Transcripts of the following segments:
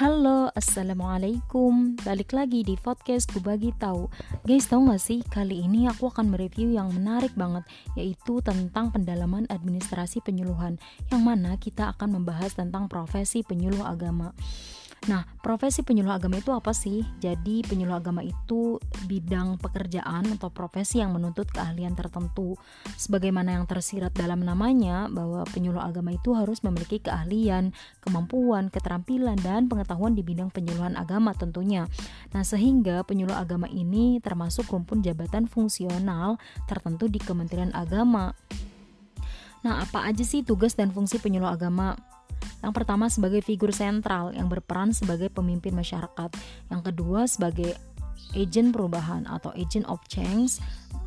Halo, Assalamualaikum Balik lagi di podcast Ku Bagi Tahu Guys, tau gak sih? Kali ini aku akan mereview yang menarik banget Yaitu tentang pendalaman administrasi penyuluhan Yang mana kita akan membahas tentang profesi penyuluh agama Nah, profesi penyuluh agama itu apa sih? Jadi, penyuluh agama itu bidang pekerjaan atau profesi yang menuntut keahlian tertentu. Sebagaimana yang tersirat dalam namanya, bahwa penyuluh agama itu harus memiliki keahlian, kemampuan, keterampilan, dan pengetahuan di bidang penyuluhan agama tentunya. Nah, sehingga penyuluh agama ini termasuk rumpun jabatan fungsional tertentu di Kementerian Agama. Nah, apa aja sih tugas dan fungsi penyuluh agama? Yang pertama sebagai figur sentral yang berperan sebagai pemimpin masyarakat. Yang kedua sebagai agent perubahan atau agent of change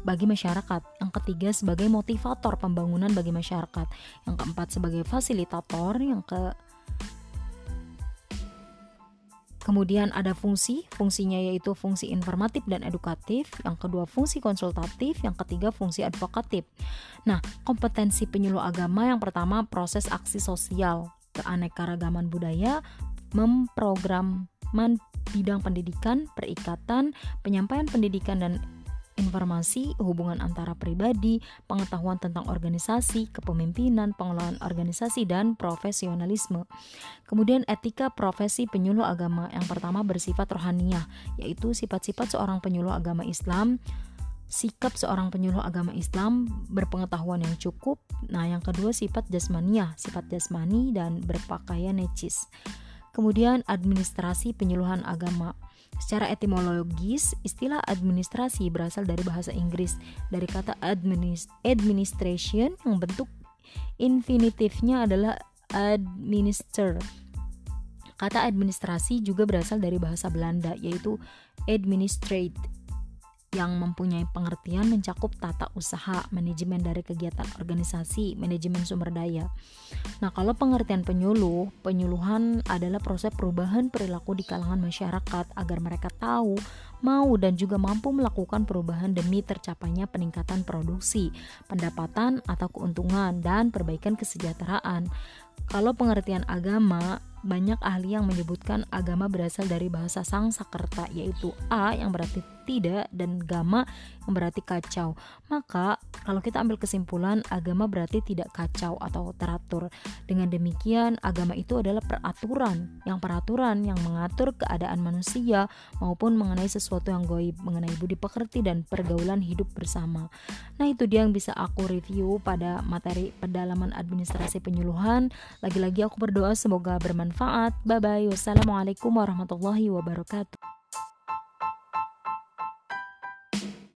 bagi masyarakat. Yang ketiga sebagai motivator pembangunan bagi masyarakat. Yang keempat sebagai fasilitator. Yang ke Kemudian ada fungsi, fungsinya yaitu fungsi informatif dan edukatif, yang kedua fungsi konsultatif, yang ketiga fungsi advokatif. Nah, kompetensi penyuluh agama yang pertama proses aksi sosial, keanekaragaman budaya, memprograman bidang pendidikan, perikatan, penyampaian pendidikan dan informasi, hubungan antara pribadi, pengetahuan tentang organisasi, kepemimpinan, pengelolaan organisasi, dan profesionalisme. Kemudian etika profesi penyuluh agama yang pertama bersifat rohaniah, yaitu sifat-sifat seorang penyuluh agama Islam, sikap seorang penyuluh agama Islam berpengetahuan yang cukup. Nah, yang kedua sifat jasmaniah, sifat jasmani dan berpakaian necis. Kemudian administrasi penyuluhan agama. Secara etimologis, istilah administrasi berasal dari bahasa Inggris dari kata administ administration yang bentuk infinitifnya adalah administer. Kata administrasi juga berasal dari bahasa Belanda yaitu administrate yang mempunyai pengertian mencakup tata usaha, manajemen dari kegiatan organisasi, manajemen sumber daya. Nah, kalau pengertian penyuluh, penyuluhan adalah proses perubahan perilaku di kalangan masyarakat agar mereka tahu, mau dan juga mampu melakukan perubahan demi tercapainya peningkatan produksi, pendapatan atau keuntungan dan perbaikan kesejahteraan. Kalau pengertian agama banyak ahli yang menyebutkan agama berasal dari bahasa Sangsakerta yaitu a yang berarti tidak dan gama yang berarti kacau. Maka kalau kita ambil kesimpulan agama berarti tidak kacau atau teratur. Dengan demikian agama itu adalah peraturan, yang peraturan yang mengatur keadaan manusia maupun mengenai sesuatu yang goib, mengenai budi pekerti dan pergaulan hidup bersama. Nah, itu dia yang bisa aku review pada materi pedalaman administrasi penyuluhan. Lagi-lagi aku berdoa semoga bermanfaat. Bye bye. Wassalamualaikum warahmatullahi wabarakatuh.